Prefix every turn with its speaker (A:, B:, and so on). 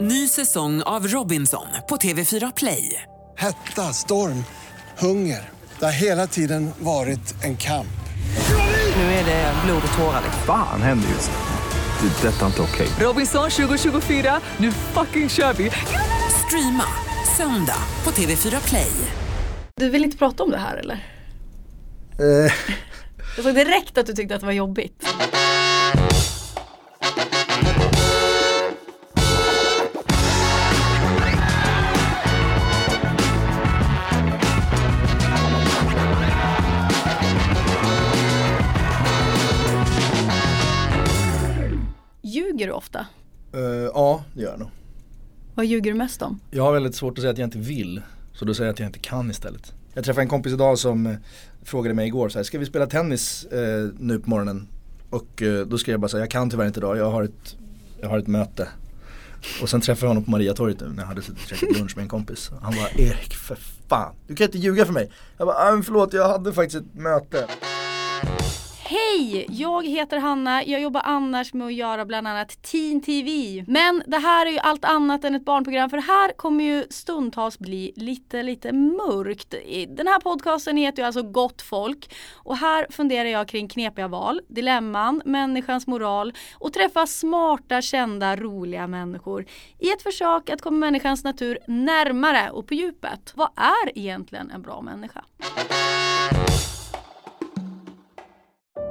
A: Ny säsong av Robinson på TV4 Play.
B: Hetta, storm, hunger. Det har hela tiden varit en kamp.
A: Nu är det blod och tårar.
C: Fan händer just nu. Det. är Detta är inte okej.
A: Robinson 2024, nu fucking kör vi! Streama söndag på TV4 Play.
D: Du vill inte prata om det här eller?
B: Eh,
D: Jag såg direkt att du tyckte att det var jobbigt. Ljuger du ofta?
E: Eh, ja, det gör jag nog.
D: Vad ljuger du mest om?
E: Jag har väldigt svårt att säga att jag inte vill. Så då säger jag att jag inte kan istället. Jag träffade en kompis idag som eh, frågade mig igår så här, ska vi spela tennis eh, nu på morgonen? Och eh, då skrev jag bara så här, jag kan tyvärr inte idag, jag har ett, jag har ett möte. Och sen träffade jag honom på Mariatorget nu när jag hade suttit och käkat lunch med en kompis. Han bara, Erik för fan, du kan inte ljuga för mig. Jag bara, ah, förlåt jag hade faktiskt ett möte.
D: Hej! Jag heter Hanna, jag jobbar annars med att göra bland annat Teen TV. Men det här är ju allt annat än ett barnprogram för det här kommer ju stundtals bli lite, lite mörkt. Den här podcasten heter ju alltså Gott folk och här funderar jag kring knepiga val, dilemman, människans moral och träffa smarta, kända, roliga människor i ett försök att komma människans natur närmare och på djupet. Vad är egentligen en bra människa?